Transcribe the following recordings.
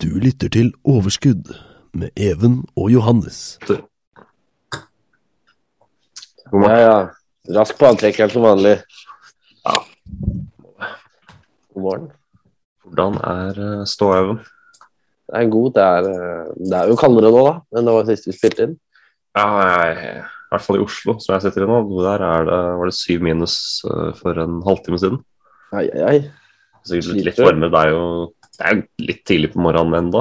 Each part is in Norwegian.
Du lytter til Overskudd med Even og Johannes. Ja, ja. Rask på antrekkeren som vanlig. Ja. God morgen. Hvordan er uh, ståhaugen? Det er god. Det er, eh, det er jo kaldere nå, da, enn det var sist vi spilte inn. Ja, jeg, i hvert fall i Oslo, som jeg sitter i nå. Der er det, var det syv minus uh, for en halvtime siden. Ai, ai, ai. Sikkert litt, litt varmere. Det er jo det er litt tidlig på morgenen ennå.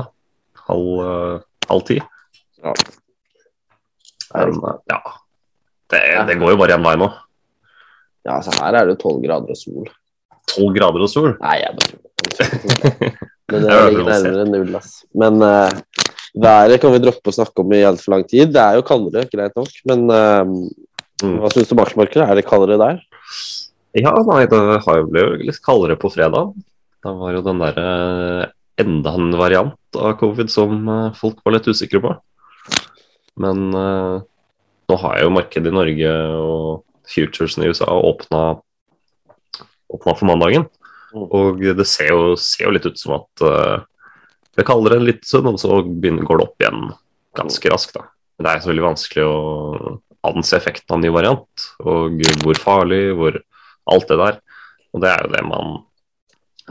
Halv, uh, halv ti. Ja. Men uh, ja. Det, det, går jo bare én vei nå. Ja, altså her er det tolv grader og sol. Tolv grader og sol? Nei, jeg bare Men det ligger nærmere null, ass. Men uh, været kan vi droppe å snakke om i altfor lang tid. Det er jo kaldere, greit nok. Men uh, hva syns du om aksjemarkedet? Er det kaldere der? Ja, nei, det har jo blitt litt kaldere på fredag. Da var jo den derre enda en variant av covid som folk var litt usikre på. Men uh, nå har jo markedet i Norge og futuresene i USA åpna, åpna for mandagen. Mm. Og det ser jo, ser jo, litt ut som at uh, det kaller det en liten stund, og så begynner, går det opp igjen ganske raskt. da. Men det er så veldig vanskelig å anse effekten av en ny variant, og hvor farlig, hvor alt det der. Og det er jo det man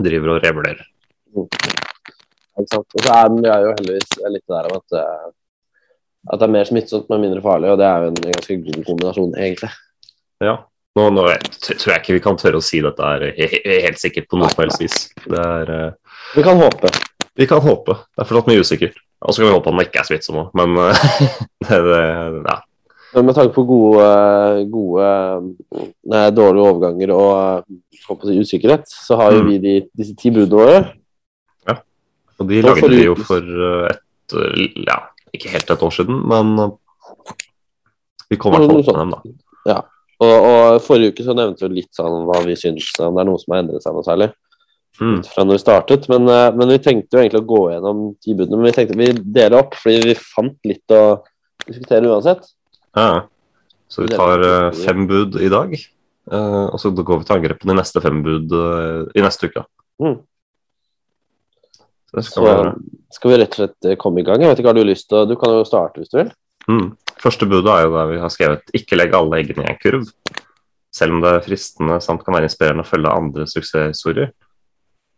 driver og revurderer. Mm. Og så er det jo heldigvis litt der om at, eh, at det er mer smittsomt, men mindre farlig, og det er jo en ganske god kombinasjon, egentlig. Ja. Nå, nå tror jeg ikke vi kan tørre å si dette er helt sikkert på noe som helst vis. Det er, uh, vi kan håpe. Vi kan håpe. Det er fortsatt mye usikkert. Og så kan vi håpe at den ikke er smittsom òg, men uh, det, det, ja. Men med tanke på gode, gode nei, dårlige overganger og si, usikkerhet, så har jo mm. vi de, disse ti budene våre. Ja, og de lagde vi jo for et ja, ikke helt et år siden, men vi kom i hvert fall med dem, da. Ja. Og, og, Forrige uke så nevnte vi litt sånn hva vi syns om det er noe som har endret seg noe særlig. Mm. fra når vi startet, men, men, vi tenkte jo egentlig å gå gjennom ti budene. Men vi tenkte vi deler opp, fordi vi fant litt å diskutere uansett. Ja, Så vi tar uh, fem bud i dag, uh, og så går vi til angrepene i neste fem bud i neste uke. Mm. Så, skal, så vi... skal, vi rett og slett komme i gang? Jeg vet ikke, har Du lyst til du kan jo starte hvis du vil. Mm. Første budet er jo der vi har skrevet 'ikke legg alle eggene i en kurv'. Selv om det er fristende samt kan være inspirerende å følge andre suksesshistorier,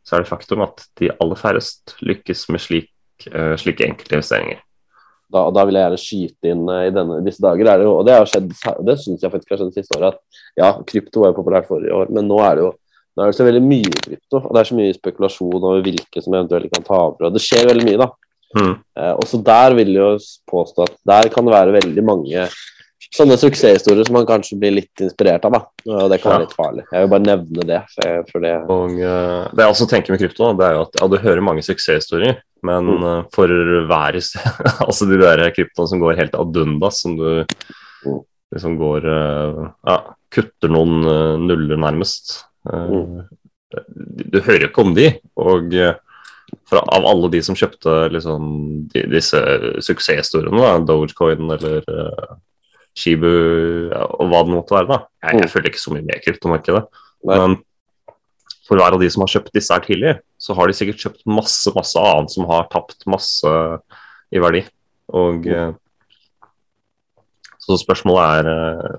så er det faktum at de aller færrest lykkes med slik, uh, slike enkeltinvesteringer. Da, da vil jeg gjerne skyte inn uh, i denne, disse dager, er det jo, og det har skjedd, det syns jeg faktisk har skjedd det siste året, at ja, krypto var jo populært forrige år, men nå er det jo nå er det så veldig mye krypto, og det er så mye spekulasjon over hvilke som eventuelt kan ta over. og Det skjer veldig mye, da. Mm. Eh, også der vil jeg jo påstå at der kan det være veldig mange sånne suksesshistorier som man kanskje blir litt inspirert av. da, og Det kan være litt farlig. Jeg vil bare nevne det. For, for det. Og, uh, det jeg også tenker med krypto, det er jo at ja, du hører mange suksesshistorier, men mm. uh, for hver Altså de der kryptoene som går helt ad undas, som du mm. liksom går uh, Ja, kutter noen nuller nærmest. Mm. Du, du hører ikke om de. og fra, av alle de som kjøpte liksom, de, disse suksesshistoriene, Dogecoin eller Shibu og hva det måtte være. da. Jeg, jeg mm. følger ikke så mye med kryptomarkedet. Men for hver av de som har kjøpt disse her tidlig, så har de sikkert kjøpt masse masse annet som har tapt masse i verdi. Og mm. eh, Så spørsmålet er eh,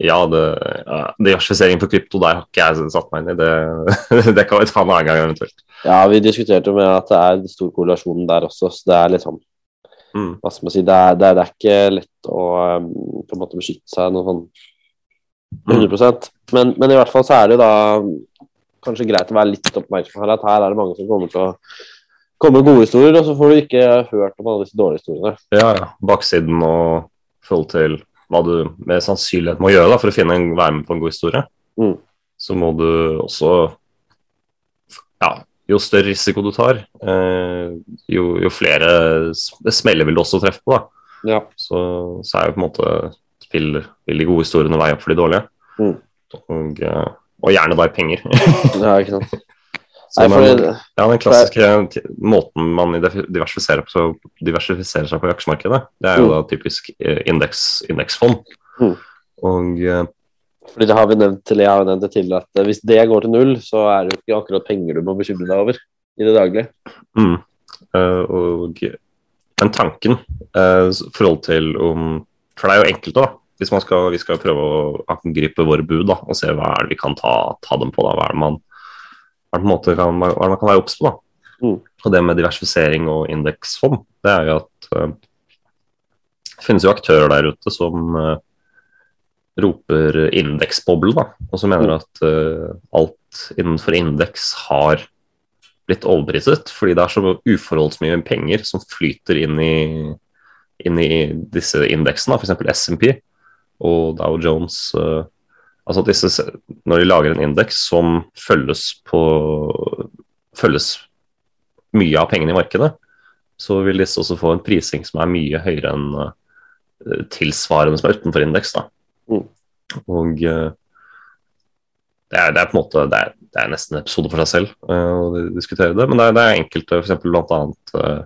Ja, det, ja, diversifisering på krypto, der har ikke jeg satt meg inn i. Det, det kan vi ta en annen gang eventuelt. Ja, vi diskuterte jo med at det er stor korrelasjon der også, så det er sånn Mm. Hva skal man si, det er, det er, ikke lett å um, på en måte beskytte seg noe sånn 100 men, men i hvert fall så er det jo da kanskje greit å være litt oppmerksom her, at her er det mange som kommer til å komme med gode historier, og så får du ikke hørt om alle disse dårlige historiene. Ja, ja. Baksiden og forhold til hva du med sannsynlighet må gjøre da, for å finne en, være med på en god historie. Mm. Så må du også Ja, jo større risiko du tar, eh, jo, jo, flere smeller vil du også treffe på. da. Ja. Så, så er jo på en måte vil, vil de gode historiene veie opp for de dårlige. Mm. Og, eh, og gjerne i penger. ja, ikke sant. Nei, men, for, ja, Den klassiske måten man diversifiserer, på, diversifiserer seg på i aksjemarkedet, det er jo Mm. da typisk eh, indeks, indeksfond. Mm. Og eh, fordi det har vi nevnt, til, jeg har nevnt det til at eh, hvis det går til null, så er det jo ikke akkurat penger du må bekymre deg over i det daglige. Mm. Uh, og men tanken uh, forhold til om For det er jo enkelt, da. Hvis man skal, vi skal prøve å angripe våre bud da, og se hva er det vi kan ta, ta dem på. da, Hva er det man, er det måte kan, hva er det man kan være obs på. da. Mm. Og det med diversifisering og indeksfond, det er jo at eh, det finnes jo aktører der ute som uh, roper indeksboble, da, og som mener at uh, alt innenfor indeks har blitt overpriset, fordi det er så uforholdsmye penger som flyter inn i, inn i disse indeksene, f.eks. SMP og Dow Jones. eh, altså at disse, Når de lager en indeks som følges på følges mye av pengene i markedet, så vil disse også få en prising som er mye høyere enn eh, tilsvarende som er utenfor indeks. Mm. Og eh, det er, det er på en måte det er, det er nesten en episode for seg selv å diskutere det, men det er, det er enkelte, f.eks. bl.a.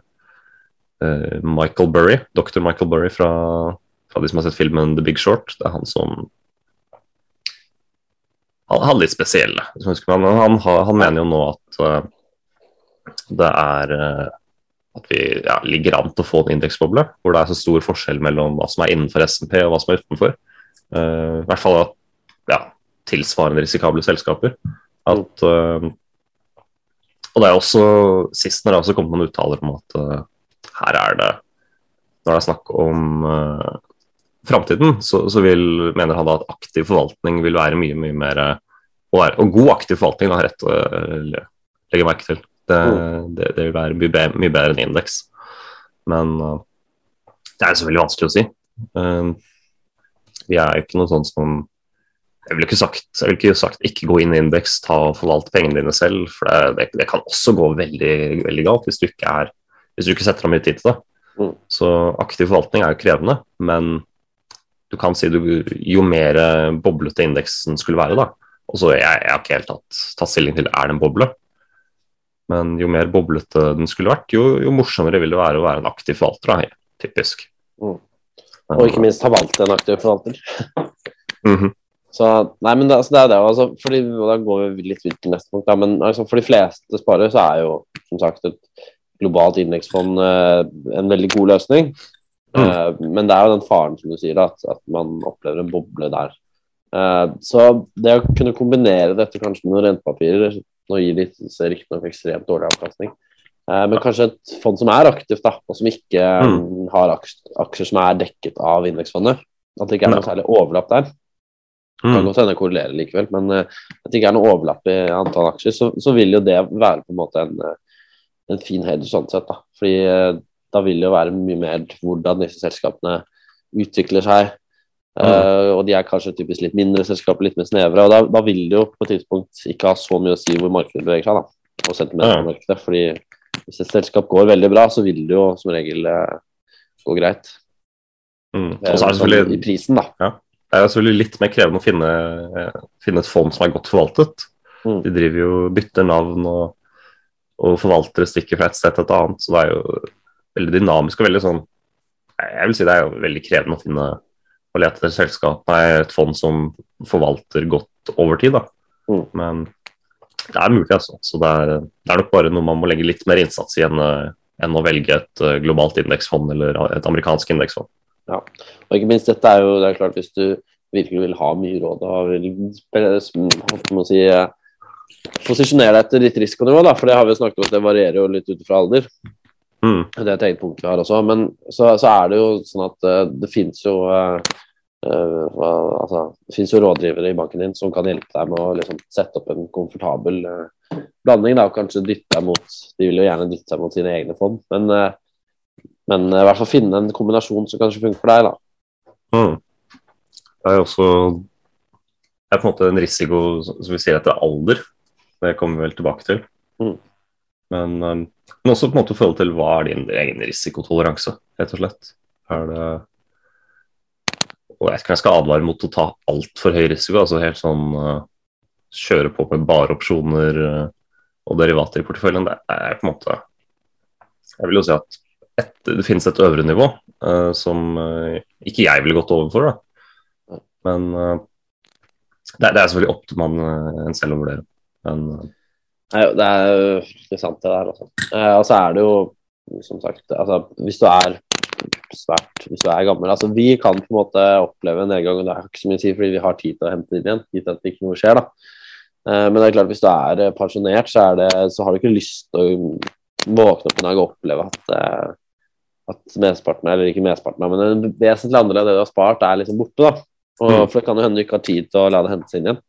Uh, Michael Burry, dr. Michael Burry fra, fra de som har sett filmen The Big Short. Det er han som Han, han er litt spesiell, han, han, han mener jo nå at uh, det er uh, at vi ja, ligger an til å få en indeksboble, hvor det er så stor forskjell mellom hva som er innenfor SMP og hva som er utenfor. Uh, I hvert fall ja, tilsvarende risikable selskaper. At, og det er også Sist når det også kommet noen uttaler om at uh, her er det Når det er snakk om uh, framtiden, så, så vil, mener han da at aktiv forvaltning vil være mye mye mer Og, er, og god aktiv forvaltning, har rett å eh, legge merke til. Det, det, det vil være mye, be- mye bedre enn indeks. Men uh, det er selvfølgelig vanskelig å si. Uh, vi er jo ikke noe sånn som Jeg ville ikke sagt, jeg vil ikke sagt ikke gå inn i indeks, ta og forvalte pengene dine selv. For det, det, det kan også gå veldig, veldig galt hvis du ikke, er, hvis du ikke setter av mye tid til det. Mm. Så aktiv forvaltning er jo krevende, men du kan si du, jo mer boblete indeksen skulle være, da. Og så jeg, jeg har ikke helt tatt, tatt stilling til er det en boble. Men jo mer boblete den skulle vært, jo, jo morsommere vil det være å være en aktiv forvalter. Da, typisk. Mm. Og ikke minst ha valgt en aktiv forvalter. Mhm. Så, nei, men det, altså, det er det, altså, fordi, Da går vi litt vidt til neste punkt. Da, men altså, For de fleste sparere så er jo som sagt et globalt indeksfond eh, en veldig god løsning. Mm. Eh, men det er jo den faren som du sier, da, at, man opplever en boble der. Eh, så det å kunne kombinere dette kanskje med noen rentepapirer Nå gir de riktignok ekstremt dårlig avkastning. Eh, men kanskje et fond som er aktivt, da, og som ikke Mm. mm, har aksjer, som er dekket av indeksfondet. At det ikke er noe særlig overlapp der. Det kan Mm. godt hende det korrelerer likevel, men at det ikke er noe overlapp i antall aksjer, så, så vil jo det være på en måte en, en fin hedge sånn sett. da. Fordi da vil det jo være mye mer hvordan disse selskapene utvikler seg. Eh, og de er kanskje typisk litt mindre selskaper, litt mer snevre. og da, da vil det jo på et tidspunkt ikke ha så mye å si hvor markedet beveger seg. da, og sentimentet i markedet, fordi hvis et selskap går veldig bra, så vil det jo som regel uh, gå greit. Mm. Og så er det sånn selvfølgelig I prisen, da. Det er selvfølgelig litt mer krevende å finne, eh, finne et fond som er godt forvaltet. Mm. De driver jo bytter navn og, og forvaltere stikker fra et sted til et annet. Så det er jo veldig dynamisk og veldig sånn Jeg vil si det er jo veldig krevende å finne å lete etter selskap, er et fond som forvalter godt over tid. da. Mm. Men det er mulig, altså. Så det er, det er nok bare noe man må legge litt mer innsats i enn, enn å velge et eh, globalt indeksfond eller et amerikansk indeksfond. Ja, Og ikke minst, dette er jo det er klart hvis du, virkelig vil ha mye råd og si, eh, posisjonere deg etter ditt risikonivå. Da, for det har vi snakket om at det varierer jo litt ut fra alder. Mm. Det er et eget punkt vi har også. Men så, så er det jo sånn at uh, det finnes jo uh, uh, altså, det fins jo rådgivere i banken din som kan hjelpe deg med å liksom, sette opp en komfortabel blanding. Da, og kanskje dytte deg mot De vil jo gjerne dytte seg mot sine egne fond, men, men i hvert fall finne en kombinasjon som kanskje funker for deg. da. Mm. Det er jo også det er på en måte en risiko som vi sier etter alder. Det kommer vi vel tilbake til. Mm. Men, um, men, også på en måte forhold til hva er din egen risikotoleranse, rett og slett. Er det Og jeg vet ikke om jeg skal advare mot å ta altfor høy risiko, altså helt sånn uh, kjøre på med bare opsjoner uh, og derivater i porteføljen. Det er på en måte Jeg vil jo si at et, det finnes et øvre nivå uh, som ikke jeg ville gått over for, da. Men det, det, er selvfølgelig opp til man en selv å vurdere. Men det er jo sant, det der. Altså. Eh, og så er det jo, som sagt altså, Hvis du er svært Hvis du er gammel altså, Vi kan på en måte oppleve en nedgang, og det er ikke så mye å si fordi vi har tid til å hente det inn igjen. Tid til at ikke noe skjer, da. Eh, men det er klart, hvis du er pensjonert, så, er det, så har du ikke lyst til å våkne opp en dag og oppleve at, eh, at mesteparten, eller ikke mesteparten, men en vesentlig andel av det du har spart, er liksom borte. da. Og, Mm. For det kan jo hende du ikke har tid til å la det hente seg inn igjen.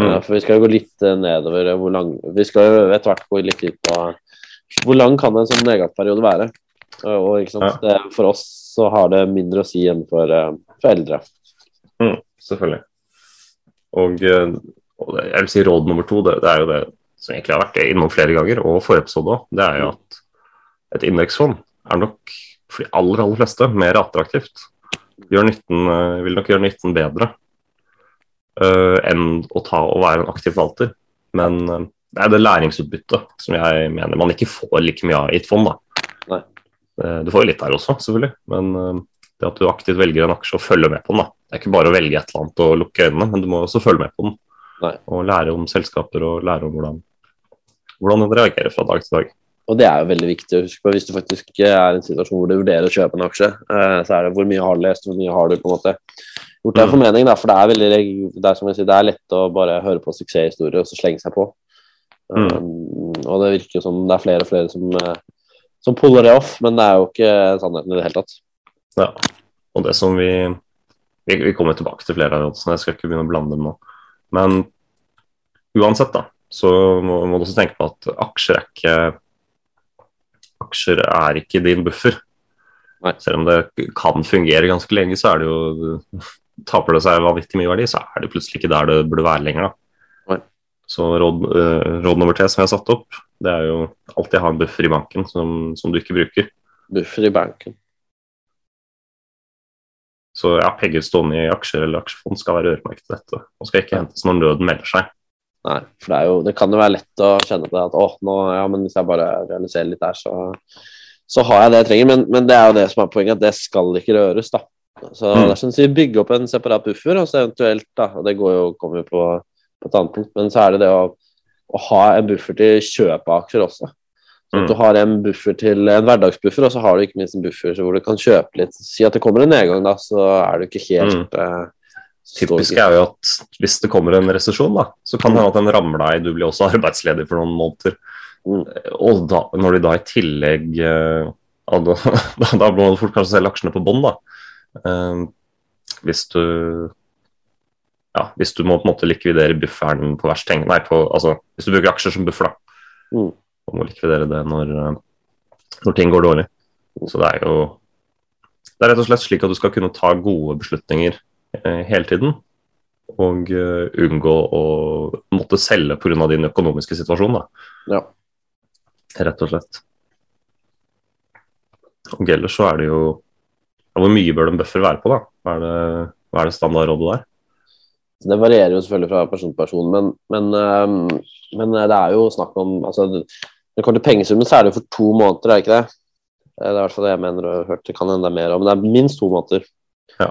Mm. Ja, for vi skal jo gå litt eh, nedover eh, hvor lang Vi skal jo etter hvert gå litt ut på hvor lang kan en sånn nedgangsperiode være. Og, ikke sant? Det, For oss så har det mindre å si enn for, eh, for eldre. Mm, selvfølgelig. Og, eh, og det, jeg vil si råd nummer to, det, det, er jo det som egentlig har vært innom flere ganger, og forrige episode òg, det er jo at et indeksfond er nok for de aller, aller fleste mer attraktivt. Gjør nytten, eh, vil nok gjøre nytten bedre uh, enn å ta og være en aktiv forvalter. Men uh, det er det læringsutbyttet som jeg mener man ikke får like mye av i et fond. da. Uh, du får jo litt der også, selvfølgelig. Men det at du aktivt velger en aksje og følger med på den. da. Det er ikke bare å velge et eller annet og lukke øynene, men du må også følge med på den. Nei. Og lære om selskaper og lære om hvordan, hvordan den reagerer fra dag til dag. Og det er jo veldig viktig å huske på hvis du faktisk er i en situasjon hvor du vurderer å kjøpe en aksje. Så er det hvor mye har du lest, hvor mye har du på en måte gjort deg en mening formening. Da, for det er veldig det er, som jeg sier, det er lett å bare høre på suksesshistorier og så slenge seg på. Mm. Um, og det virker jo som det er flere og flere som, eh, som puller det off, men det er jo ikke sannheten i det hele tatt. Ja. Og det som vi Vi, vi kommer tilbake til flere av rådene, jeg skal ikke begynne å blande dem nå. Men uansett, da, så må, må du også tenke på at aksjer er ikke Aksjer er ikke din buffer. Nei. Selv om det kan fungere ganske lenge, så er det jo Taper det seg vanvittig mye verdi, så er det plutselig ikke der det burde være lenger. da. Så råd, eh, råd nummer tre som jeg har satt opp, det er jo alltid ha en buffer i banken som, som du ikke bruker. Buffer i banken. Så ja, penger stående i aksjer eller aksjefond skal være øremerket til dette. Og skal ikke hentes når nøden melder seg. Nei, for det, jo, det kan jo være lett å kjenne på det at å, nå, ja, men hvis jeg bare realiserer litt der, så, så har jeg det jeg trenger. Men, men det er jo det som er poenget, at det skal ikke røres, da. Så Mm. det er sånn å si, bygge opp en separat buffer, og så eventuelt, da, og det går jo, kommer jo på, på et annet punkt, men så er det det å, å ha en buffer til kjøp av aksjer også. Så at Mm. du har en buffer til en hverdagsbuffer, og så har du ikke minst en buffer så hvor du kan kjøpe litt. Si at det kommer en nedgang, da, så er du ikke helt mm. Typisk er jo at hvis det kommer en resesjon, da, så kan det hende at den rammer deg. Du blir også arbeidsledig for noen måneder. Mm. Og da, når de da i tillegg eh, da, da, da må du fort kanskje selge aksjene på bånn, da. Eh, hvis du ja, hvis du må på en måte likvidere bufferen på verst tenk... Nei, på, altså, hvis du bruker aksjer som buffer, da. Mm. Og må likvidere det når, eh, når ting går dårlig. Så det er jo Det er rett og slett slik at du skal kunne ta gode beslutninger eh, hele tiden. Og uh, unngå å måtte selge pga. din økonomiske situasjon, da. Ja. Rett og slett. Og ellers så er det jo Hvor mye bør en buffer være på, da? Hva er det, hva er det standardrådet der? Det varierer jo selvfølgelig fra person til person, men, men, øhm, men det er jo snakk om altså, Når det kommer til pengesummen, så er det jo for to måneder, er det ikke det? Eh, Det er i hvert fall det jeg mener og har hørt. Det kan hende mer om. men det er minst to måneder. Ja.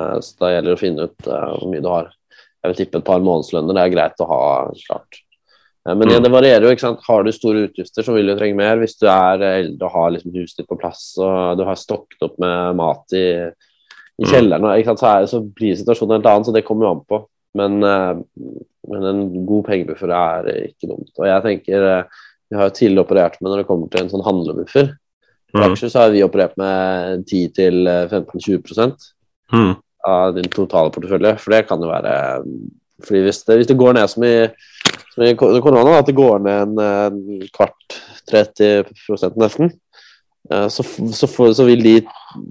Eh, Så da gjelder det å finne ut eh, hvor mye du har. Jeg vil tippe et par månedslønner. Det er greit å ha klart. Eh, Men igjen, det varierer jo. ikke sant? Har du store utgifter, så vil du trenge mer. Hvis du er eldre og har liksom huset ditt på plass og du har stokket opp med mat i, i kjelleren, ikke sant? Så, er, så blir situasjonen helt annen, så det kommer jo an på. Men, men en god pengebuffer er ikke dumt. Og jeg tenker Vi har jo tidligere operert med når det kommer til en sånn handlebuffer. I Mm. aksjer så har vi operert med 10-15-20 Mm. Av din totale portefølje. For det kan jo være fordi hvis det, hvis det går ned som i, som i korona, at det går ned en, en kvart, 30 nesten, eh, så, så, for, så vil de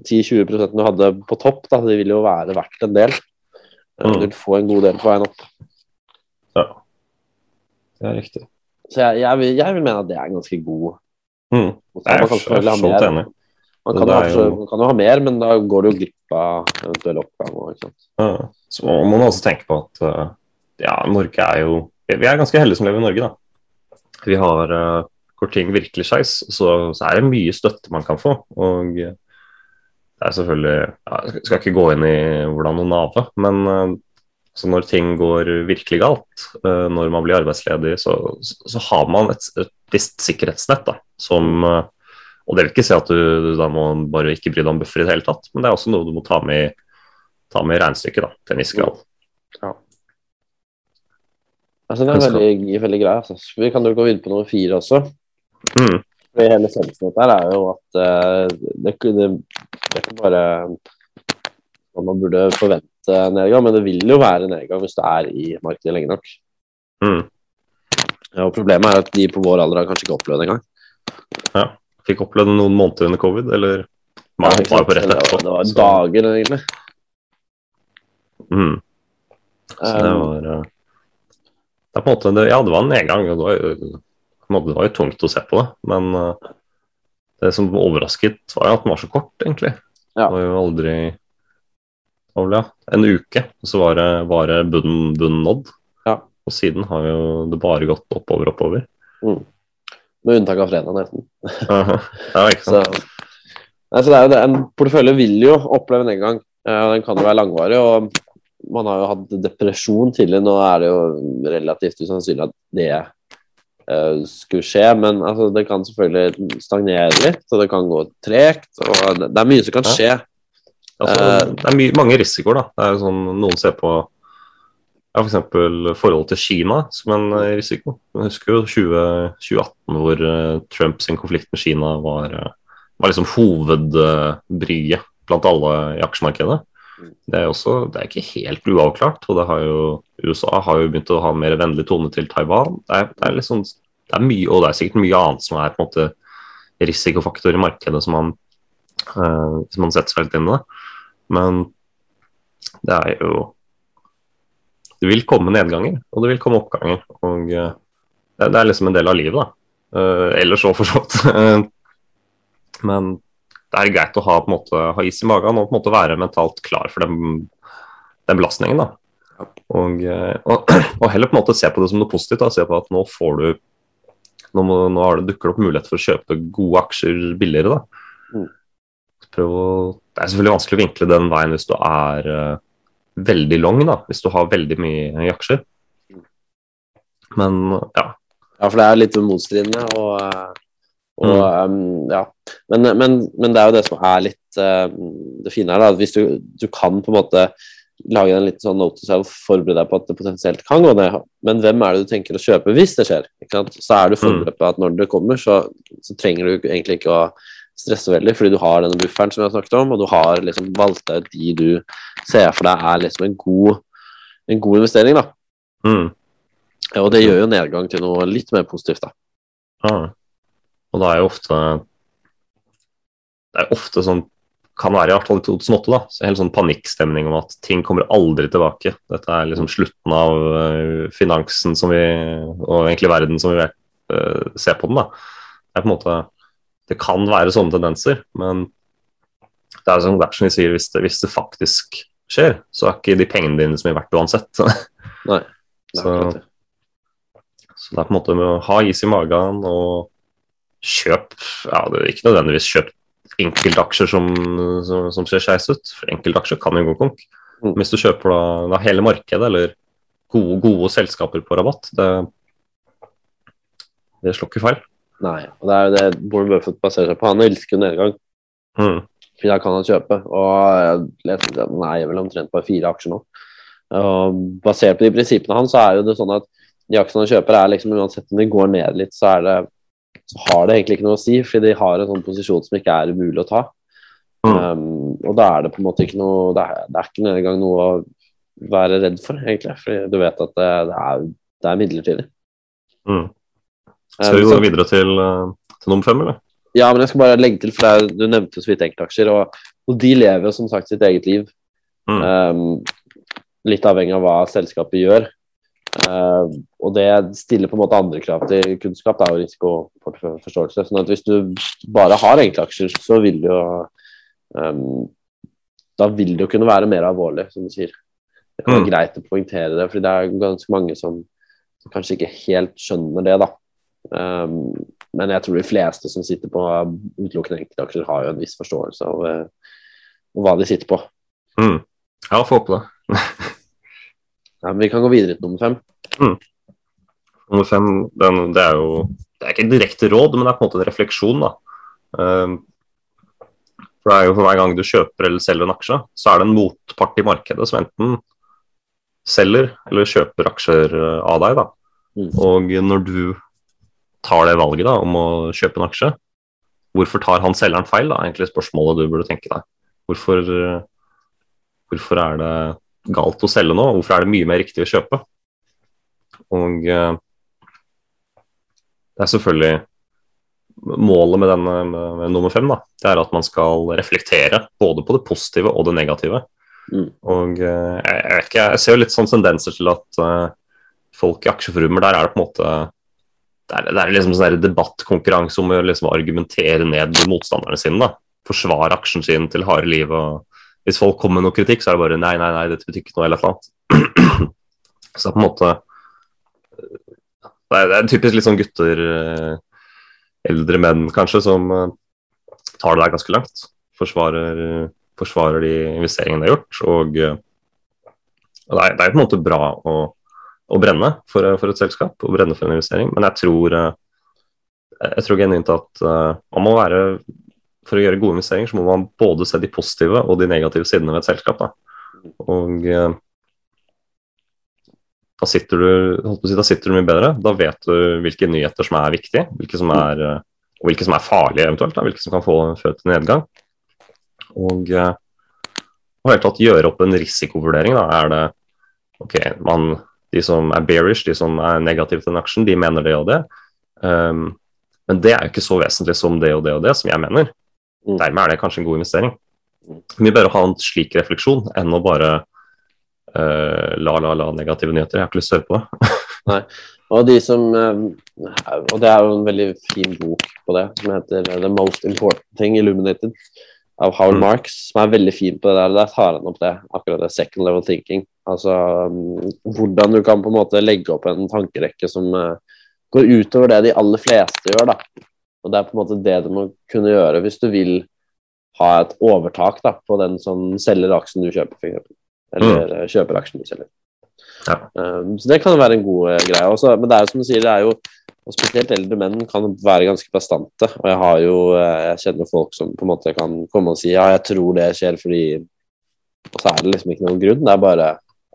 10-20 prosentene du hadde på topp, da, de vil jo være verdt en del. Eh, Mm. Du vil få en god del på veien opp. Ja. Det er riktig. Så jeg, jeg, vil, jeg vil mene at det er en ganske god Mm. Jeg er kan selvfølgelig ha så enig. Man kan, er jo- man kan jo ha mer, men da går du glipp av eventuell oppgang. og, Ikke sant? Ja. Så må man også tenke på at eh, ja, Norge er jo Vi er ganske heldige som lever i Norge, da. Vi har eh, hvor ting virkelig skeis, så, så er det mye støtte man kan få. Og eh, det er selvfølgelig ja, Jeg skal ikke gå inn i hvordan noen nave, men eh, så når ting går virkelig galt, eh, når man blir arbeidsledig, så, så, så har man et, et visst sikkerhetsnett. da, som eh, og det vil ikke si at du, du da må bare ikke bry deg om buffer i det hele tatt, men det er også noe du må ta med, i- ta med regnestykket da, til en viss grad. Ja. Altså, det er veldig, veldig grei. Altså. Vi kan jo gå videre på nummer fire også. Mm. For Hele essensen dette her er jo at uh, det, det, det er ikke bare at man burde forvente nedgang, men det vil jo være nedgang hvis det er i markedet lenge nok. Mm. Ja, og Problemet er at de på vår alder har kanskje ikke opplevd det engang. Fikk opplevd noen måneder under covid, eller man Ja, ikke var på rett det, var, etterpå. det var dager, egentlig. Mm. Så det Um, var eh, det er på en måte, det, Ja, det var en nedgang. og Det var, jo- det var jo tungt å se på det, men eh, det som overrasket, var jo at den var så kort, egentlig. Ja. Det var jo aldri det ja, En uke, og så var det, var det bunnen, bunnen nådd. Ja. Og siden har jo det bare gått oppover, oppover. Med unntak av fredag, nesten. ja, Så, sant? nei, så det er jo det. En portefølje vil jo oppleve nedgang. og den kan jo være langvarig. og Man har jo hatt depresjon tidligere. Nå er det jo relativt usannsynlig at det uh, skulle skje. Men altså, det kan selvfølgelig stagnere litt, og det kan gå tregt. og Det, det er mye som kan Ja. skje. Altså, Eh, det er my mange risikoer, da. Det er jo sånn, noen ser på ja, f.eks. forholdet til Kina som en eh, risiko. Jeg husker jo 20, 2018 hvor eh, Trump sin konflikt med Kina var, eh, var liksom hovedbryet blant alle i aksjemarkedet. Det er, også, det er ikke helt uavklart, og det har jo, USA har jo begynt å ha mer vennlig tone til Taiwan. Det er, det er liksom, det er mye, og det er sikkert mye annet som er på en måte risikofaktor i markedet som man, eh, som man setter seg litt inn i. Men det er jo Det vil komme nedganger, og det vil komme oppganger. Og eh, det, det er liksom en del av livet, da. Uh, ellers òg, for så vidt. Men det er greit å ha, på måte, ha is i magen og på en måte være mentalt klar for den, den belastningen. da. Og, eh, og, og heller på en måte se på det som noe positivt. da, Se på at nå får du nå, må, nå har det dukker det opp mulighet for å kjøpe gode aksjer billigere. da. Mm. Prøv å, det er selvfølgelig vanskelig å vinkle den veien hvis du er veldig long, da, hvis du har veldig mye i aksjer. Men ja. Ja, for det er litt motstridende. Og, eh, og Mm. um, ja. Men, men, men det er jo det som er litt uh, det fine her. da, Hvis du, du kan på en måte lage en litt sånn note to self, forberede deg på at det potensielt kan gå ned. Men hvem er det du tenker å kjøpe hvis det skjer? Så er du forberedt på at når det kommer, så, så trenger du egentlig ikke å stresse veldig, fordi du har denne bufferen som vi har snakket om, og du har liksom valgt ut de du ser for deg er liksom en god, en god investering. da. Mm. Og det gjør jo nedgang til noe litt mer positivt. da. Ja. Og det er jo ofte Det er ofte sånn kan være i hvert fall i 2008, da, så helt sånn panikkstemning om at ting kommer aldri tilbake. Dette er liksom slutten av uh, finansen som vi, og egentlig verden som vi uh, ser på den. da. Det er på en måte, det kan være sånne tendenser, men det er som, vi sier, hvis det, hvis det, faktisk skjer, så er ikke de pengene dine så mye verdt uansett. Nei. Det så, så det er på en måte med å ha is i magen og kjøp ja, det er Ikke nødvendigvis kjøp enkeltaksjer som, som, som ser skeis ut. For enkeltaksjer kan jo gå konk. Mm. Hvis du kjøper da, da hele markedet eller gode, gode, selskaper på rabatt, det, det slår ikke feil. Nei, og det er jo det Warren Buffett baserer seg på. Han elsker jo nedgang. Mm. For da kan han kjøpe. Og han eier vel omtrent bare fire aksjer nå. Og basert på de prinsippene hans, så er jo det sånn at de aksjene han kjøper, er liksom uansett om de går ned litt, så er det så har det egentlig ikke noe å si, fordi de har en sånn posisjon som ikke er umulig å ta. Mm. Um, og da er det på en måte ikke noe Det er, det er ikke engang noe å være redd for, egentlig. Fordi du vet at det, det, er, det er, midlertidig. Mm. Skal vi gå videre til, eh, til nummer fem, eller? Ja, men jeg skal bare legge til, for er, du nevnte så vidt enkeltaksjer, og, og, de lever som sagt sitt eget liv. Mm. Um, litt avhengig av hva selskapet gjør. Uh, og det stiller på en måte andre krav til kunnskap da, og risikoforståelse. sånn at hvis du bare har enkeltaksjer, så vil det jo um, Da vil det jo kunne være mer alvorlig, som du sier. Det er Mm. greit å poengtere det, for det er ganske mange som, som kanskje ikke helt skjønner det, da. Um, men jeg tror de fleste som sitter på utelukkende enkeltaksjer, har jo en viss forståelse av uh, hva de sitter på. Mm. Ja, få håpe det. Ja, men vi kan gå videre til nummer fem. Nummer fem, den, det er jo Det er ikke direkte råd, men det er på en måte en refleksjon. da. Um, for det er jo for hver gang du kjøper eller selger en aksje, så er det en motpart i markedet som enten selger eller kjøper aksjer eh, av deg. da. Mm. Og når du tar det valget da, om å kjøpe en aksje, hvorfor tar han selgeren feil? da, egentlig spørsmålet du burde tenke deg. Hvorfor, eh, hvorfor er det galt å selge nå? Hvorfor er det mye mer riktig å kjøpe? Og eh, det er selvfølgelig Målet med denne med, nummer fem da, det er at man skal reflektere både på det positive og det negative. Mm. Og eh, jeg, jeg, vet ikke, jeg ser jo litt sånn tendenser til at folk i aksjeforumer der er det på en måte det er, det er liksom sånn debattkonkurranse om å liksom argumentere ned motstanderne sine. da, Forsvare aksjen sin til harde liv. og Hvis folk kommer med noe kritikk, så er det bare nei, nei, nei, dette betyr ikke noe eller eller annet. så det er på en måte det er, det er typisk litt sånn gutter, eh, eldre menn kanskje, som eh, tar det der ganske langt. Forsvarer, forsvarer de investeringene de har gjort. Og eh, og det er, det er på en måte bra å, å brenne for, for et selskap, å brenne for en investering, men jeg tror eh, jeg tror genuint at eh, man må være For å gjøre gode investeringer, så må man både se de positive og de negative sidene ved et selskap. Da. Og eh, da sitter du si, da sitter du mye bedre. Da vet du hvilke nyheter som er viktige, hvilke som er, og hvilke som er farlige eventuelt. Da, hvilke som kan få føre til nedgang. Og og helt tatt gjøre opp en risikovurdering. Da. Er det ok, man, de som er bearish, de som er negative til en aksjen, de mener det og det. Um, men det er jo ikke så vesentlig som det og det og det, som jeg mener. Mm. Dermed er det kanskje en god investering. Mm. Mye bedre å ha en slik refleksjon enn å bare uh, la, la, la negative nyheter. Jeg har ikke lyst til å høre på det. Og de som eh, Og det er jo en veldig fin bok på det, som heter The Most Important Thing Illuminated av Howard Mm. Marks, som er veldig fin på det der. Der tar han opp det, akkurat det second level thinking. Altså um, hvordan du kan på en måte legge opp en tankerekke som uh, går utover det de aller fleste gjør, da. Og det er på en måte det du må kunne gjøre hvis du vil ha et overtak da, på den som selger aksjen du kjøper, f.eks. Eller mm. kjøper aksjen du selger. Ja. Um, så det kan være en god uh, greie. Også, men det er jo som du sier, det er jo og spesielt eldre menn kan være ganske bastante. Og jeg har jo eh, jeg kjenner folk som på en måte kan komme og si ja, jeg tror det skjer fordi Og så er det liksom ikke noen grunn. Det er bare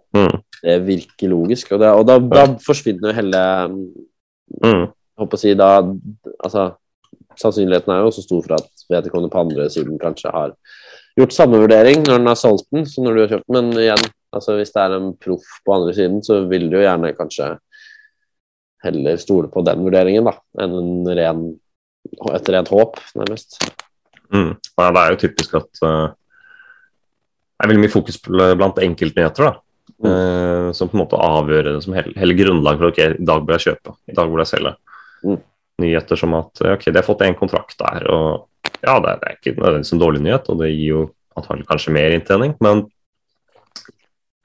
Mm. Det virker logisk. Og, det, og da, da forsvinner jo hele Mm. Jeg håper å si da Altså, sannsynligheten er jo så stor for at vedkommende på andre siden kanskje har gjort samme vurdering når den har solgt den som når du har kjøpt den, men igjen, altså hvis det er en proff på andre siden, så vil du jo gjerne kanskje heller stole på den vurderingen da, enn en ren, et rent håp, nærmest. Mm. Ja, det er jo typisk at uh, det er veldig mye fokus blant enkeltnyheter. da. Mm. Uh, som på en måte avgjør det som hele, hele grunnlaget for ok, i dag bør jeg kjøpe, i dag bør jeg selge. Mm. Nyheter som at ok, de har fått en kontrakt der, og ja, det er, det er ikke nødvendigvis en dårlig nyhet, og det gir jo antagelig kanskje mer inntjening, men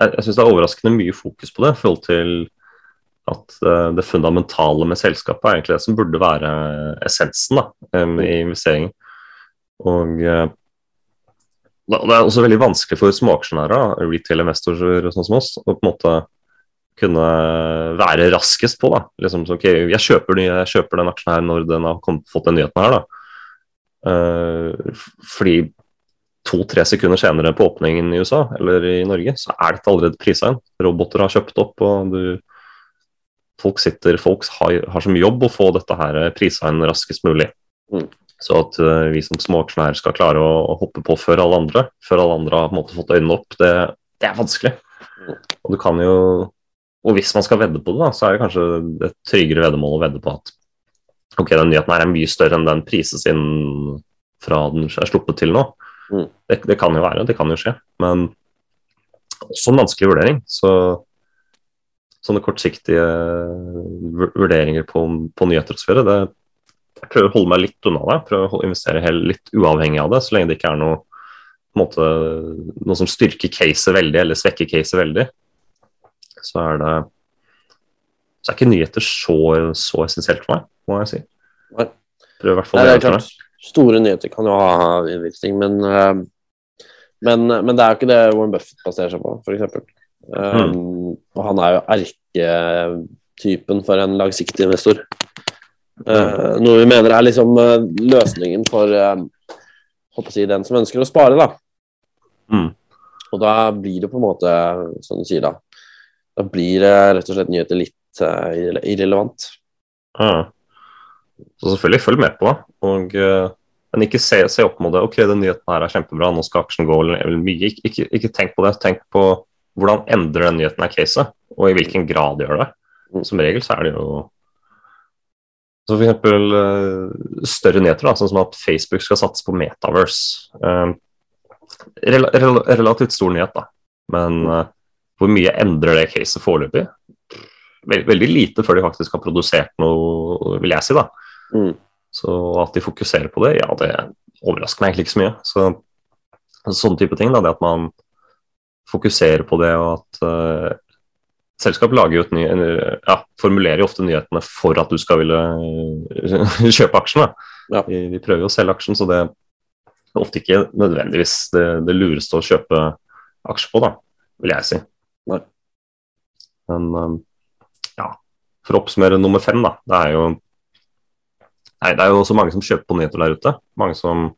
jeg, jeg syns det er overraskende mye fokus på det i forhold til at uh, det fundamentale med selskapet er egentlig det som burde være essensen da, i investeringen. Og uh, det er også veldig vanskelig for småaksjonærer, retail-investorer sånn som oss, å på en måte kunne være raskest på. da. Liksom, så, ok, jeg kjøper, jeg kjøper, den aksjen her når den har kommet, fått den nyheten her. da. Uh, fordi to-tre sekunder senere på åpningen i USA eller i Norge, så er dette allerede prisa inn. Roboter har kjøpt opp, og du, folk sitter, folk har, har som jobb å få dette her prisa inn raskest mulig. Mm. Så at uh, vi som småaksjonærer skal klare å, å, hoppe på før alle andre, før alle andre har måte fått øynene opp, det, det er vanskelig. Og du kan jo og hvis man skal vedde på det, da, så er det kanskje et tryggere veddemål å vedde på at ok, den nyheten her er mye større enn den prises inn fra den er sluppet til nå. Mm. Det, det, kan jo være, det kan jo skje. Men også en vanskelig vurdering. Så sånne kortsiktige vurderinger på, på nyheter osv. Jeg prøver å holde meg litt unna det. Prøver å investere litt uavhengig av det, så lenge det ikke er noe, måte, noe som styrker caset veldig eller svekker caset veldig. Så er det så er ikke nyheter så, så essensielt for meg, må jeg si. Nei. Prøver i hvert fall Nei, det er klart, Store nyheter kan jo ha innvirkning, men, uh, men, men, det er jo ikke det Warren Buffett baserer seg på, f.eks. Um, mm. Og han er jo erketypen for en langsiktig investor. Uh, noe vi mener er liksom uh, løsningen for uh, si, den som ønsker å spare, da. Mm. Og da blir det på en måte, som du sier, da Da blir det rett og slett nyheter litt uh, irrelevant. Mm. Så selvfølgelig følg med på og, men ikke se, se, opp mot det. Ok, den nyheten her er kjempebra, nå skal aksjen gå mye. Ikke, ikke, ikke, tenk på det. Tenk på hvordan endrer den nyheten av caset, og i hvilken grad gjør det. Mm. Som regel så er det jo så eksempel uh, større nyheter, da, sånn som at Facebook skal satse på Metaverse. Rel rel relativt stor nyhet, da. Men uh, hvor mye endrer det caset foreløpig? Veld veldig lite før de faktisk har produsert noe, vil jeg si. da. Mm. Så at de fokuserer på det, ja, det overrasker meg egentlig ikke så mye. Så, sånne type ting, da, det at man fokuserer på det, og at selskap lager jo et ny, ja, formulerer jo ofte nyhetene for at du skal ville eh, kjøpe aksjene. Ja. De, de, prøver jo å selge aksjen, så det er ofte ikke nødvendigvis det, det lureste å kjøpe aksjer på, da, vil jeg si. Nei. Men um, ja, for å oppsummere nummer fem, da. Det er jo nei, det er jo også mange som kjøper på nyheter der ute. Mange som,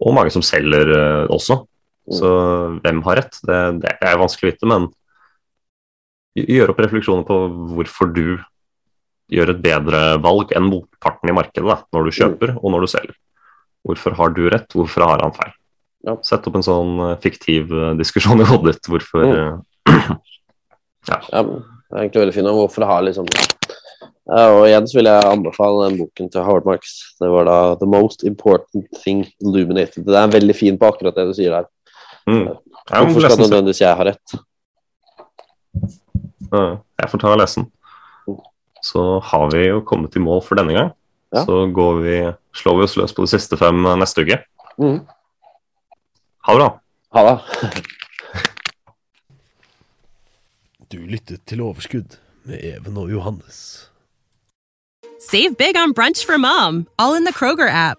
og mange som selger uh, også. Så hvem har rett? Det, det er vanskelig å vite, men gjør opp refleksjoner på hvorfor du gjør et bedre valg enn motparten i markedet da, når du kjøper og når du selger. Hvorfor har du rett, hvorfor har han feil? Ja. Sett opp en sånn uh, fiktiv uh, diskusjon i hodet ditt. Hvorfor mm. uh, ja. ja. Det er egentlig veldig fint. Hvorfor det har liksom ja, Og igjen så vil jeg anbefale den boken til Howard Marks. Det var da 'The Most Important Thing Illuminated'. Det er veldig fin på akkurat det du sier der. Mm. Hvorfor skal nødvendigvis jeg ha rett? Jeg får ta og lese den. Så har vi jo kommet i mål for denne gang. Ja. Så vi, slår vi oss løs på de siste fem neste uke. Mm. Ha det bra. Ha det. du lyttet til Overskudd med Even og Johannes. Save big on brunch for mom, all in the Kroger app.